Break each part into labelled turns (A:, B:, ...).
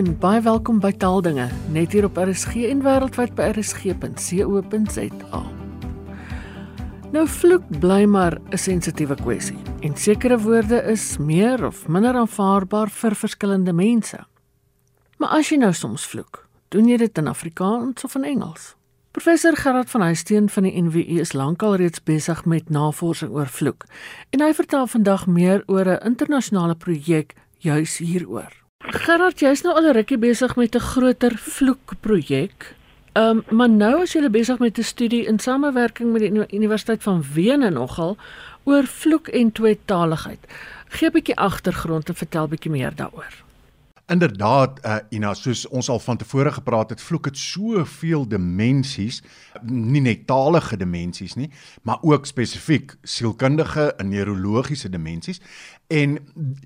A: en baie welkom by Taaldinge, net hier op RSG en wêreldwyd by rsg.co.za. Nou vloek bly maar 'n sensitiewe kwessie en sekere woorde is meer of minder aanvaarbaar vir verskillende mense. Maar as jy nou soms vloek, doen jy dit in Afrikaans of in Engels? Professor Gerard van Huisteen van die NWU is lankal reeds besig met navorsing oor vloek en hy vertel vandag meer oor 'n internasionale projek juis hieroor. Gerard, jy's nou al 'n rukkie besig met 'n groter vloekprojek. Ehm, um, maar nou is jy besig met 'n studie in samewerking met die Universiteit van Wene nogal oor vloek en tweetaligheid. Gee 'n bietjie agtergrond en vertel bietjie meer daaroor.
B: Inderdaad, uh, Ina, soos ons al van tevore gepraat het, vloek het soveel dimensies, nie net talige dimensies nie, maar ook spesifiek sielkundige en neurologiese dimensies. En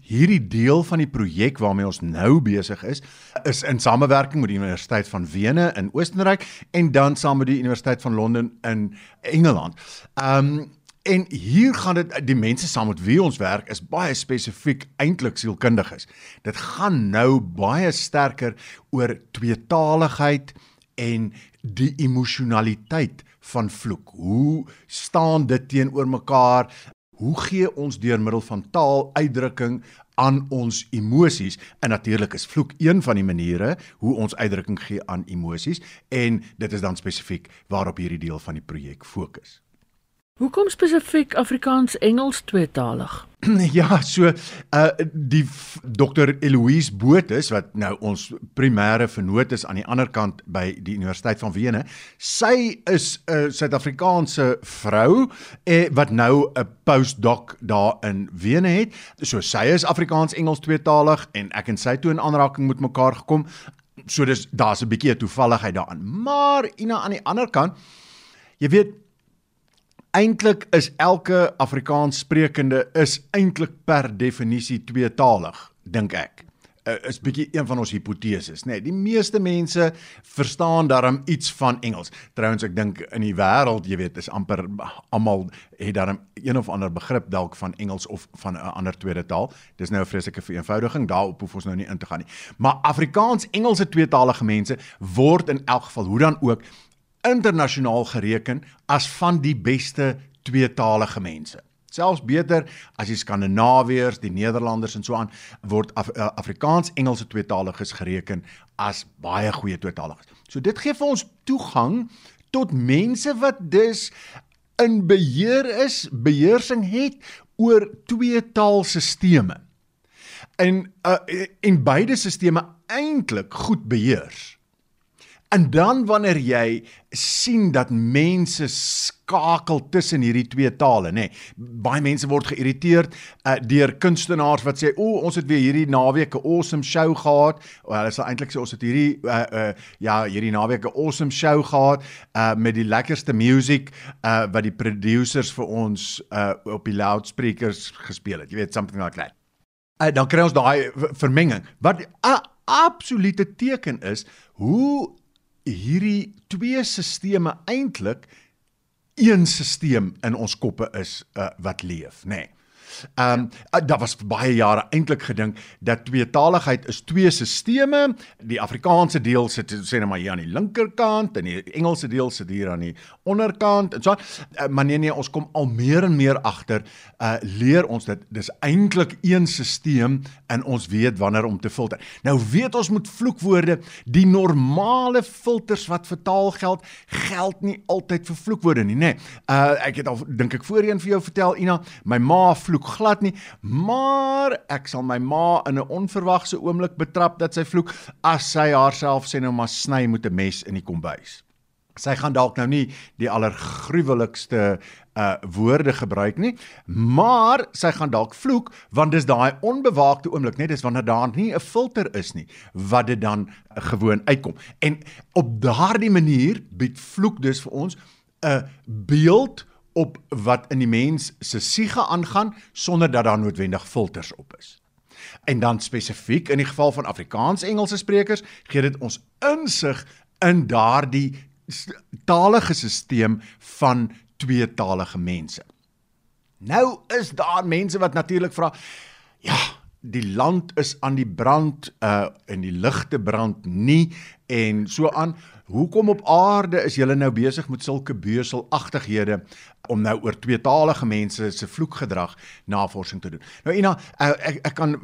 B: hierdie deel van die projek waarmee ons nou besig is, is in samewerking met die Universiteit van Wene in Oostenryk en dan saam met die Universiteit van Londen in Engeland. Ehm um, En hier gaan dit die mense saam met wie ons werk is baie spesifiek eintlik sielkundiges. Dit gaan nou baie sterker oor tweetaligheid en die emosionaliteit van vloek. Hoe staan dit teenoor mekaar? Hoe gee ons deur middel van taal uitdrukking aan ons emosies? En natuurlik is vloek een van die maniere hoe ons uitdrukking gee aan emosies en dit is dan spesifiek waarop hierdie deel van die projek fokus.
A: Hoekom spesifiek Afrikaans-Engels tweetalig?
B: ja, so uh die Dr Eloise Botus wat nou ons primêre vernoot is aan die ander kant by die Universiteit van Wene. Sy is 'n uh, Suid-Afrikaanse vrou eh, wat nou 'n postdoc daar in Wene het. So sy is Afrikaans-Engels tweetalig en ek en sy toe in aanraking met mekaar gekom. So dis daar's 'n bietjie 'n toevalligheid daarin. Maar Ina aan die ander kant, jy weet eintlik is elke Afrikaans sprekende is eintlik per definisie tweetalig, dink ek. Uh, is bietjie een van ons hipoteses, nê. Nee, die meeste mense verstaan darm iets van Engels. Trouwens ek dink in die wêreld, jy weet, is amper almal het darm een of ander begrip dalk van Engels of van 'n ander tweede taal. Dis nou 'n vreeslike vereenvoudiging, daarop hoef ons nou nie in te gaan nie. Maar Afrikaans Engelse tweetalige mense word in elk geval hoe dan ook internasionaal gereken as van die beste tweetalige mense. Selfs beter as die Skandinawiërs, die Nederlanders en so aan word Af uh, Afrikaans-Engelse tweetaliges gereken as baie goeie tweetaliges. So dit gee vir ons toegang tot mense wat dus in beheer is, beheersing het oor twee taalstelsels. En uh, en beide stelsels eintlik goed beheers. En dan wanneer jy sien dat mense skakel tussen hierdie twee tale, nê. Nee, baie mense word geïrriteerd uh, deur kunstenaars wat sê, "O, ons het weer hierdie naweek 'n awesome show gehad." Of hulle sê eintlik sê ons het hierdie uh, uh, ja, hierdie naweek 'n awesome show gehad uh, met die lekkerste musiek uh, wat die producers vir ons uh, op die loudspeakers gespeel het. Jy weet, something like that. Uh, dan kry ons daai vermenging. Wat 'n absolute teken is hoe hierdie twee stelsels eintlik een stelsel in ons koppe is uh, wat leef, nê. Nee. Ehm um, ja. daar was baie jare eintlik gedink dat tweetaligheid is twee stelsels. Die Afrikaanse deel sit sê net maar hier aan die linkerkant en die Engelse deel sit hier aan die onderkant en so. Uh, maar nee nee, ons kom al meer en meer agter uh leer ons dit dis eintlik een stelsel en ons weet wanneer om te filter. Nou weet ons moet vloekwoorde die normale filters wat vir taal geld, geld nie altyd vir vloekwoorde nie, nê. Nee. Uh ek het al dink ek voorheen vir jou vertel Ina, my ma vloek vloek glad nie, maar ek sal my ma in 'n onverwagse oomblik betrap dat sy vloek as sy haarself sê nou maar sny met 'n mes in die kombuis. Sy gaan dalk nou nie die allergruwelikste uh woorde gebruik nie, maar sy gaan dalk vloek want dis daai onbewaakte oomblik, net dis wanneer daar nie 'n filter is nie wat dit dan gewoon uitkom. En op daardie manier bied vloek dus vir ons 'n beeld op wat in die mens se siege aangaan sonder dat daar noodwendig filters op is. En dan spesifiek in die geval van Afrikaans-Engelse sprekers, gee dit ons insig in daardie talige stelsel van tweetalige mense. Nou is daar mense wat natuurlik vra, ja, die land is aan die brand uh en die ligte brand nie en so aan. Hoekom op aarde is julle nou besig met sulke beuselagtighede om nou oor tweetalige mense se vloekgedrag navorsing te doen? Nou Ina, uh, ek ek kan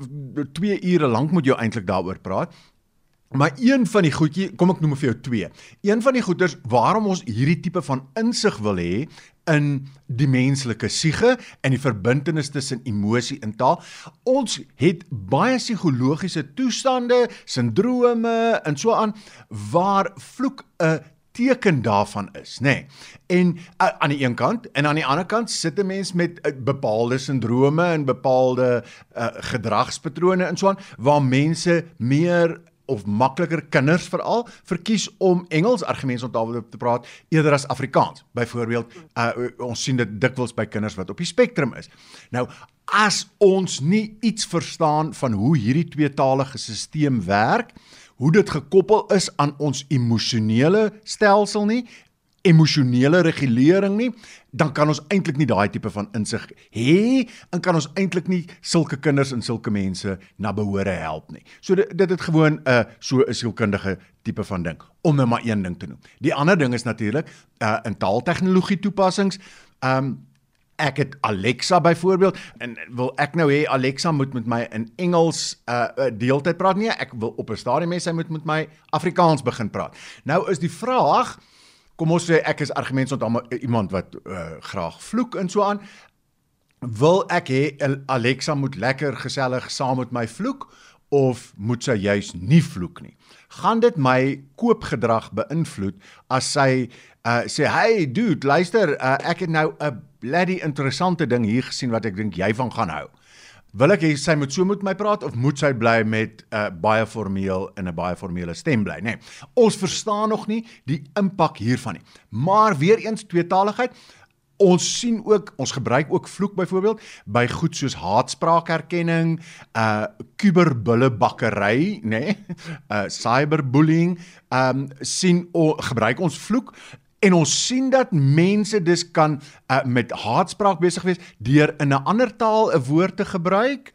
B: 2 ure lank met jou eintlik daaroor praat. Maar een van die goedjie, kom ek noem vir jou twee. Een van die goeders waarom ons hierdie tipe van insig wil hê in die menslike siege en die verbintenis tussen emosie en taal. Ons het baie psigologiese toestande, sindrome en so aan waar vloek 'n teken daarvan is, nê. Nee. En uh, aan die een kant en aan die ander kant sit 'n mens met uh, bepaalde sindrome en bepaalde uh, gedragspatrone en so aan waar mense meer of makliker kinders veral verkies om Engels argumente onthou te praat eerder as Afrikaans. Byvoorbeeld, uh, ons sien dit dikwels by kinders wat op die spektrum is. Nou, as ons nie iets verstaan van hoe hierdie tweetalige stelsel werk, hoe dit gekoppel is aan ons emosionele stelsel nie emosionele regulering nie, dan kan ons eintlik nie daai tipe van insig hê en kan ons eintlik nie sulke kinders en sulke mense na behore help nie. So dit dit het gewoon 'n uh, so 'n sielkundige tipe van ding om net maar een ding te noem. Die ander ding is natuurlik uh, in taaltegnologie toepassings. Um ek het Alexa byvoorbeeld en wil ek nou hê Alexa moet met my in Engels uh deeltyd praat nie ek wil op 'n stadium hê sy moet met my Afrikaans begin praat nou is die vraag kom ons sê ek is argumente ont iemand wat uh, graag vloek en so aan. Wil ek hê Alexa moet lekker gesellig saam met my vloek of moet sy juis nie vloek nie? Gaan dit my koopgedrag beïnvloed as sy uh, sê hey dude luister uh, ek het nou 'n bloody interessante ding hier gesien wat ek dink jy van gaan hou Wil ek hê sy moet so met my praat of moet sy bly met 'n uh, baie formeel in 'n baie formele stem bly, nê? Nee, ons verstaan nog nie die impak hiervan nie. Maar weer eens tweetaligheid. Ons sien ook, ons gebruik ook vloek byvoorbeeld by goed soos haatspraakherkenning, uh kuberbullebakkery, nê? Nee, uh cyberbullying, um sien o, gebruik ons vloek En ons sien dat mense dus kan uh, met haatspraak besig wees deur in 'n ander taal 'n woord te gebruik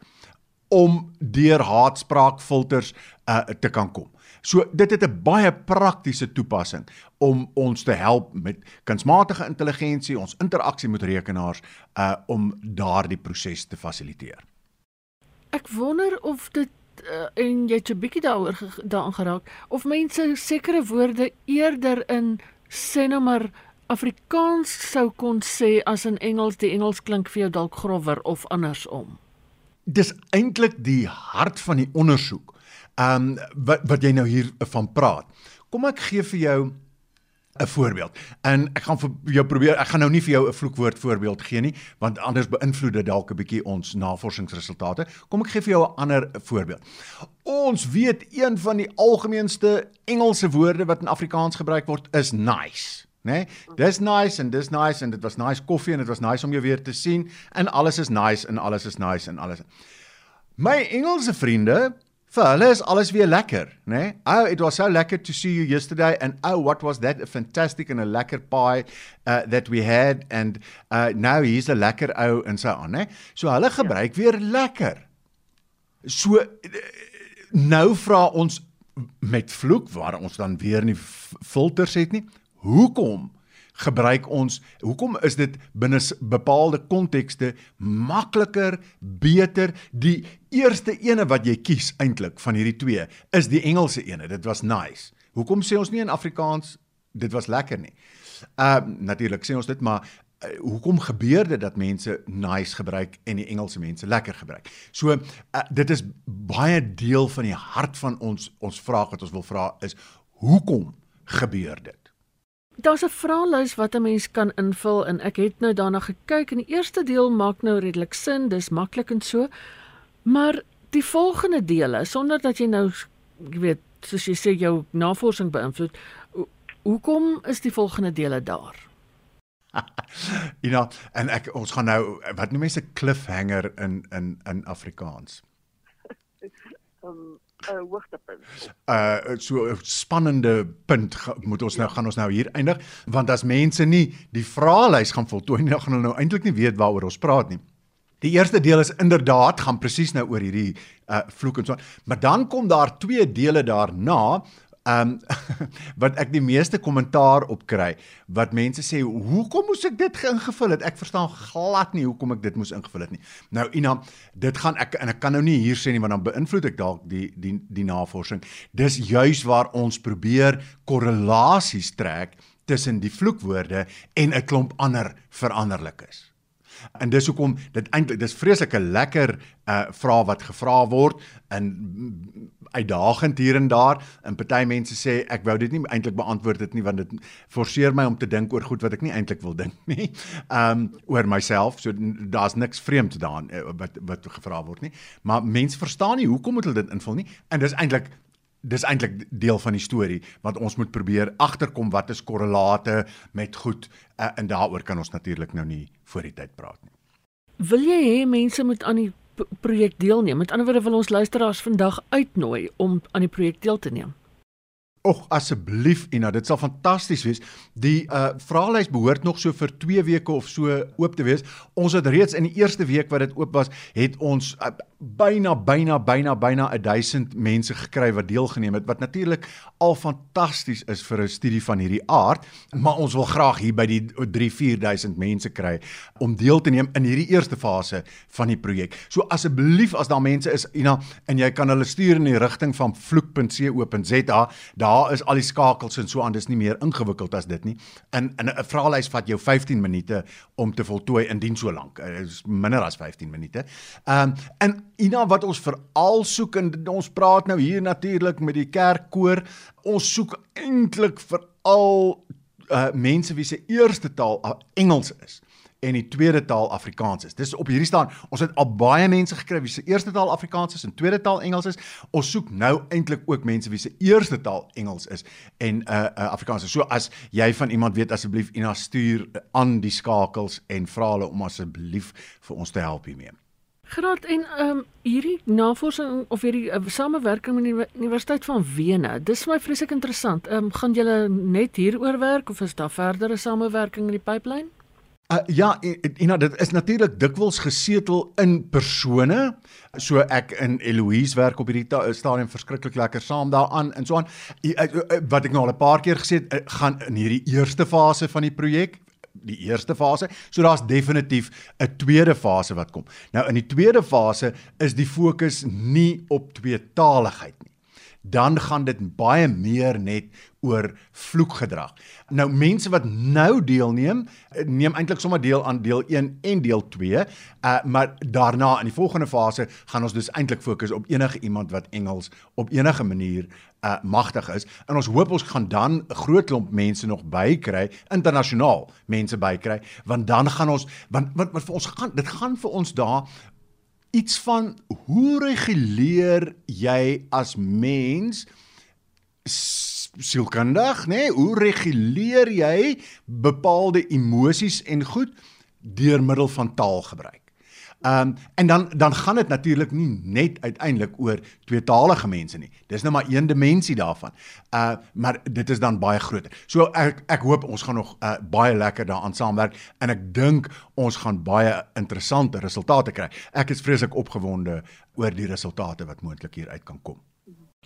B: om deur haatspraakfilters uh, te kan kom. So dit het 'n baie praktiese toepassing om ons te help met kunsmatige intelligensie, ons interaksie met rekenaars uh om daardie proses te fasiliteer.
A: Ek wonder of dit uh, en jy het 'n bietjie daaroor daaraan geraak of mense sekere woorde eerder in sê nou maar Afrikaans sou kon sê as in Engels die Engels klink vir jou dalk grower of andersom.
B: Dis eintlik die hart van die ondersoek. Ehm um, wat wat jy nou hier van praat. Kom ek gee vir jou 'n voorbeeld. En ek gaan vir jou probeer ek gaan nou nie vir jou 'n vloekwoord voorbeeld gee nie, want anders beïnvloed dit dalk 'n bietjie ons navorsingsresultate. Kom ek gee vir jou 'n ander voorbeeld. Ons weet een van die algemeenste Engelse woorde wat in Afrikaans gebruik word is nice. Nee, dis nice en dis nice en dit was nice koffie en dit was nice om jou weer te sien en alles is nice en alles is nice en alles. My Engelse vriende vir hulle is alles weer lekker, né? Nee? Oh, it was so lekker to see you yesterday and oh, what was that a fantastic and a lekker pie uh, that we had and uh, now he's a lekker ou en so aan, né? So hulle gebruik ja. weer lekker. So nou vra ons met vloek waar ons dan weer nie filters het nie. Hoekom gebruik ons hoekom is dit binne bepaalde kontekste makliker, beter die eerste ene wat jy kies eintlik van hierdie twee is die Engelse ene. Dit was nice. Hoekom sê ons nie in Afrikaans dit was lekker nie? Ehm uh, natuurlik sê ons dit maar uh, hoekom gebeur dit dat mense nice gebruik en die Engelse mense lekker gebruik? So uh, dit is baie deel van die hart van ons ons vraag wat ons wil vra is hoekom gebeur dit?
A: Daar's 'n vraelys wat 'n mens kan invul en ek het nou daarna gekyk en die eerste deel maak nou redelik sin, dis maklik en so. Maar die volgende dele sonder dat jy nou jy weet soos jy sê jou navorsing beïnvloed, hoekom is die volgende dele daar?
B: you know, en ek ons gaan nou wat noem mense cliffhanger in in in Afrikaans.
C: um 'n hoogtepunt.
B: Uh so 'n spannende punt moet ons nou gaan ons nou hier eindig want as mense nie die vraelys gaan voltooi nie, dan gaan hulle nou eintlik nie weet waaroor ons praat nie. Die eerste deel is inderdaad gaan presies nou oor hierdie uh vloek en so. Maar dan kom daar twee dele daarna um wat ek die meeste kommentaar op kry wat mense sê hoekom moes ek dit ingevul het? Ek verstaan glad nie hoekom ek dit moes ingevul het nie. Nou Ina dit gaan ek en ek kan nou nie hier sê nie want dan beïnvloed ek dalk die die die navorsing. Dis juis waar ons probeer korrelasies trek tussen die vloekwoorde en 'n klomp ander veranderlikes En dis hoekom dit eintlik dis vreeslike lekker uh vrae wat gevra word en uitdagend hier en daar. En party mense sê ek wou dit nie eintlik beantwoord het nie want dit forceer my om te dink oor goed wat ek nie eintlik wil dink nie. Um oor myself. So daar's niks vreemd daarin uh, wat wat gevra word nie. Maar mense verstaan nie hoekom moet hulle dit invul nie. En dis eintlik dis eintlik deel van die storie want ons moet probeer agterkom wat is korrelate met goed uh, en daaroor kan ons natuurlik nou nie voor die tyd praat nie.
A: Wil jy hê mense moet aan die projek deelneem? Met ander woorde wil ons luisteraars vandag uitnooi om aan die projek deel te neem.
B: Och asseblief Ina, dit sal fantasties wees. Die uh vraelys behoort nog so vir 2 weke of so oop te wees. Ons het reeds in die eerste week wat dit oop was, het ons uh, byna byna byna byna 1000 mense gekry wat deelgeneem het wat natuurlik al fantasties is vir 'n studie van hierdie aard maar ons wil graag hier by die 3-4000 mense kry om deel te neem in hierdie eerste fase van die projek. So asseblief as daar mense is Ina en jy kan hulle stuur in die rigting van vloek.co.za daar is al die skakels en so aan dis nie meer ingewikkeld as dit nie. In 'n vraelys vat jou 15 minute om te voltooi indien so lank. Dit is minder as 15 minute. Ehm um, en Ina wat ons veral soek en ons praat nou hier natuurlik met die kerkkoor. Ons soek eintlik veral uh mense wie se eerste taal Engels is en die tweede taal Afrikaans is. Dis op hierdie staan. Ons het al baie mense gekry wie se eerste taal Afrikaans is en tweede taal Engels is. Ons soek nou eintlik ook mense wie se eerste taal Engels is en uh, uh Afrikaans is. So as jy van iemand weet asseblief Ina stuur aan die skakels en vra hulle om asseblief vir ons te help hiermee.
A: Graad en ehm um, hierdie navorsing of hierdie uh, samewerking met die Universiteit van Wene, dis my vreeslik interessant. Ehm um, gaan julle net hieroor werk of is daar verdere samewerking in die pipeline?
B: Uh, ja, Ina, dit is natuurlik dikwels gesetel in persone. So ek in Eloise werk op hierdie stadium verskriklik lekker saam daaraan en so aan. Wat ek nou al 'n paar keer gesê het, gaan in hierdie eerste fase van die projek die eerste fase. So daar's definitief 'n tweede fase wat kom. Nou in die tweede fase is die fokus nie op tweetaligheid. Dan gaan dit baie meer net oor vloekgedrag. Nou mense wat nou deelneem, neem eintlik sommer deel aan deel 1 en deel 2, uh maar daarna in die volgende fase gaan ons dus eintlik fokus op enige iemand wat Engels op enige manier uh magtig is. En ons hoop ons gaan dan 'n groot klomp mense nog bykry, internasionaal mense bykry, want dan gaan ons want wat wat vir ons gaan dit gaan vir ons daar iets van hoe reguleer jy as mens sielkundig, nê? Nee? Hoe reguleer jy bepaalde emosies en goed deur middel van taalgebruik? Ehm um, en dan dan gaan dit natuurlik nie net uiteindelik oor tweetalige mense nie. Dis nou maar een dimensie daarvan. Uh maar dit is dan baie groter. So ek ek hoop ons gaan nog uh, baie lekker daaraan saamwerk en ek dink ons gaan baie interessante resultate kry. Ek is vreeslik opgewonde oor die resultate wat moontlik hier uit kan kom.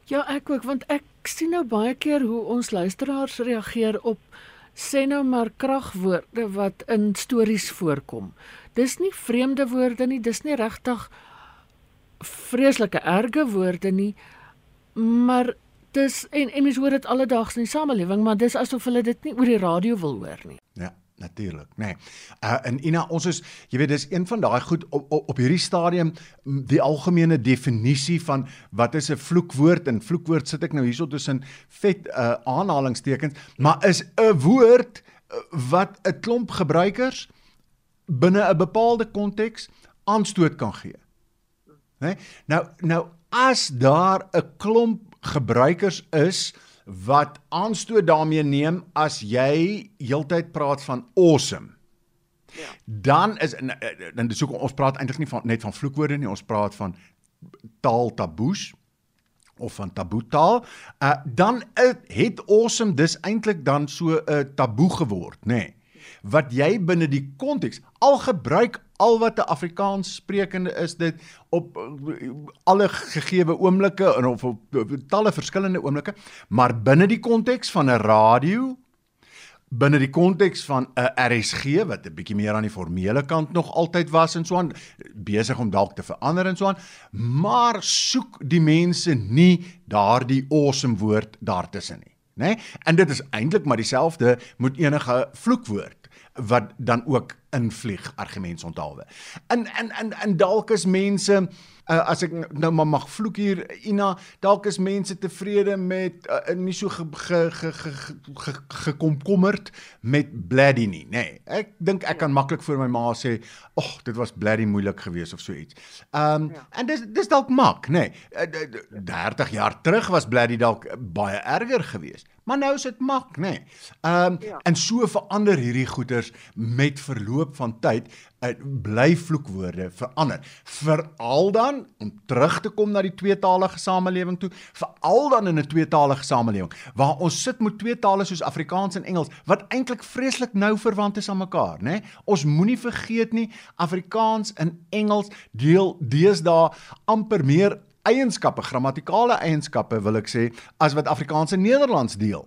A: Ja, ek ook want ek sien nou baie keer hoe ons luisteraars reageer op sê nou maar kragwoorde wat in stories voorkom. Dis nie vreemde woorde nie, dis nie regtig vreeslike erge woorde nie, maar dis en en mens hoor dit alledaags in die samelewing, maar dis asof hulle dit nie oor die radio wil hoor nie.
B: Ja. Natuurlik, nê. Nee. Uh en Ina, ons is jy weet dis een van daai goed op, op op hierdie stadium die algemene definisie van wat is 'n vloekwoord en vloekwoord sit ek nou hierso tussen vet uh aanhalingstekens, maar is 'n woord uh, wat 'n klomp gebruikers binne 'n bepaalde konteks aanstoot kan gee. Né? Nee? Nou nou as daar 'n klomp gebruikers is wat aanstoot daarmee neem as jy heeltyd praat van awesome. Ja. Dan is dan dis hoekom ons praat eintlik nie van net van vloekwoorde nie, ons praat van taal taboes of van taboe taal. Uh dan het awesome dis eintlik dan so 'n uh, taboe geword, nê. Nee. wat jy binne die konteks al gebruik al wat 'n Afrikaans sprekende is dit op uh, alle gegeewe oomblikke en of op, op, op talle verskillende oomblikke, maar binne die konteks van 'n radio binne die konteks van 'n RSG wat 'n bietjie meer aan die formele kant nog altyd was en so aan besig om dalk te verander en so aan maar soek die mense nie daardie awesome woord daartussen nie nê nee? en dit is eintlik maar dieselfde met enige vloekwoord wat dan ook invlieg argumentsonthaalwe. In in in in dalk is mense uh, as ek nou maar mag vloek hier Ina, dalk is mense tevrede met uh, nie so gekomkommerd ge, ge, ge, ge, met Bladdy nie, nê. Nee, ek dink ek kan maklik vir my ma sê, "Ag, oh, dit was Bladdy moeilik geweest of so iets." Ehm um, ja. en dis dis dalk mak, nê. Nee. 30 jaar terug was Bladdy dalk baie erger geweest. Maar nou is dit mak, nê. Nee. Ehm um, ja. en so verander hierdie goeters met verloop van tyd uh, bly vloekwoorde verander. Veral dan om terug te kom na die tweetalige samelewing toe, veral dan in 'n tweetalige samelewing waar ons sit met twee tale soos Afrikaans en Engels wat eintlik vreeslik nou verwant is aan mekaar, né? Nee? Ons moenie vergeet nie Afrikaans en Engels deel deesdae amper meer eienskappe, grammatikale eienskappe wil ek sê, as wat Afrikaans en Nederlands deel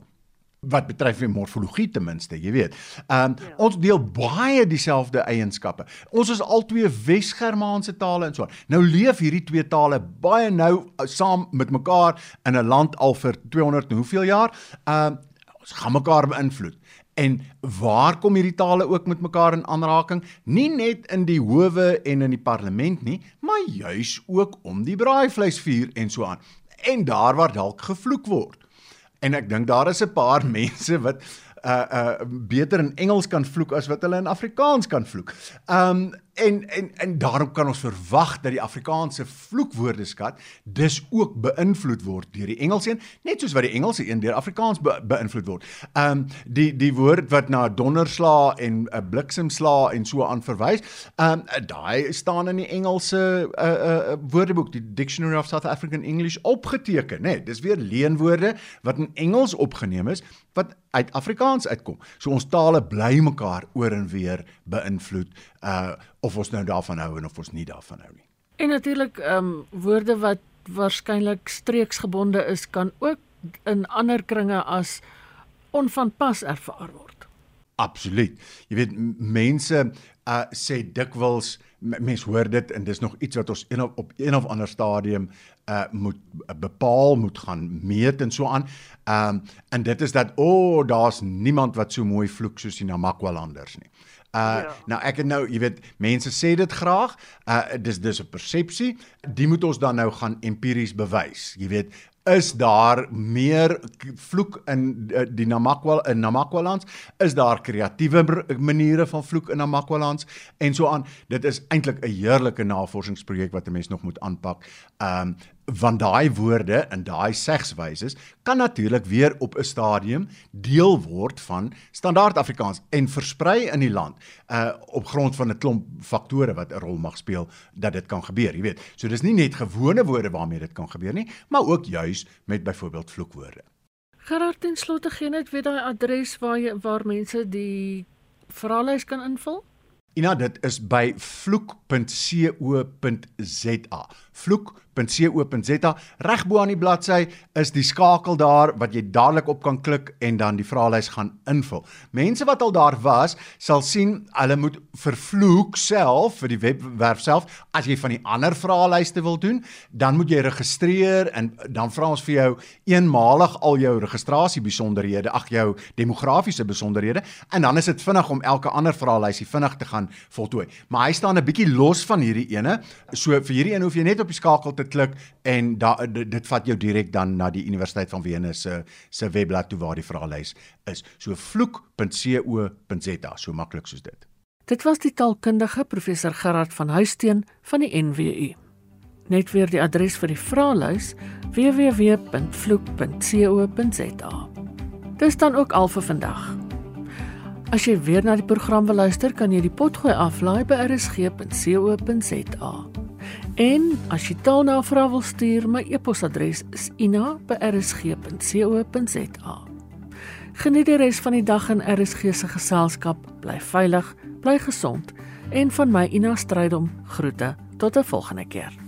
B: wat betref die morfologie ten minste, jy weet. Ehm um, ja. ons deel baie dieselfde eienskappe. Ons is albei Wes-Germaanse tale en so. Nou leef hierdie twee tale baie nou uh, saam met mekaar in 'n land al vir 200 en hoeveel jaar. Ehm um, ons gaan mekaar beïnvloed. En waar kom hierdie tale ook met mekaar in aanraking? Nie net in die howe en in die parlement nie, maar juis ook om die braaivleisvuur en so aan. En daar waar dalk gevloek word. En ek dink daar is 'n paar mense wat uh uh beter in Engels kan vloek as wat hulle in Afrikaans kan vloek. Um en en en daarom kan ons verwag dat die Afrikaanse vloekwoordeskat dis ook beïnvloed word deur die Engelse een, net soos wat die Engelse een deur Afrikaans be, beïnvloed word. Um die die woord wat na donderslaa en 'n uh, bliksemslaa en so aan verwys, um daai staan in die Engelse uh uh woordeboek, die Dictionary of South African English opgeteken, né? Nee, dis weer leenwoorde wat in Engels opgeneem is wat uit Afrikaans uitkom. So ons tale bly mekaar oor en weer beïnvloed uh of ons nou daarvan hou en of ons nie daarvan hou nie.
A: En natuurlik ehm um, woorde wat waarskynlik streeksgebonde is kan ook in ander kringe as onvanpas ervaar word.
B: Absoluut. Jy weet mense uh sê dikwels mense hoor dit en dis nog iets wat ons een op, op een of ander stadium uh moet uh, bepaal moet gaan meet en so aan. Ehm um, en dit is dat o, oh, daar's niemand wat so mooi vloek soos die Namakwalanders nie. Uh ja. nou ek het nou, jy weet, mense sê dit graag. Uh dis dis 'n persepsie. Die moet ons dan nou gaan empiries bewys. Jy weet, is daar meer vloek in uh, die Namakwa in Namakwalands? Is daar kreatiewe maniere van vloek in Namakwalands en so aan? Dit is eintlik 'n heerlike navorsingsprojek wat 'n mens nog moet aanpak. Um want daai woorde en daai segswyse kan natuurlik weer op 'n stadium deel word van standaard Afrikaans en versprei in die land uh op grond van 'n klomp faktore wat 'n rol mag speel dat dit kan gebeur, jy weet. So dis nie net gewone woorde waarmee dit kan gebeur nie, maar ook juis met byvoorbeeld vloekwoorde.
A: Gerard en slotte gee net weer daai adres waar jy waar mense die vraelys kan invul.
B: Ina, dit is by vloek.co.za. Vloek www.co.za. Reg bo aan die bladsy is die skakel daar wat jy dadelik op kan klik en dan die vraelys gaan invul. Mense wat al daar was, sal sien hulle moet vervloek self vir die webwerf self. As jy van die ander vraelyste wil doen, dan moet jy registreer en dan vra ons vir jou eenmalig al jou registrasie besonderhede, ag jou demografiese besonderhede en dan is dit vinnig om elke ander vraelysie vinnig te gaan voltooi. Maar hy staan 'n bietjie los van hierdie ene. So vir hierdie een hoef jy net op die skakel te te klik en da, dit, dit vat jou direk dan na die Universiteit van Wene se se webblad toe waar die vraelys is. So vloek.co.za, so maklik soos dit.
A: Dit was die taalkundige professor Gerard van Huisteen van die NWU. Net weer die adres vir die vraelys www.vloek.co.za. Dis dan ook al vir vandag. As jy weer na die program wil luister, kan jy die potgooi aflaai by rsg.co.za. En as jy taalnavrae wil stuur, my e-posadres is ina@rsg.co.za. Geniet die res van die dag in RSG se geselskap. Bly veilig, bly gesond en van my Ina Strydom groete tot 'n volgende keer.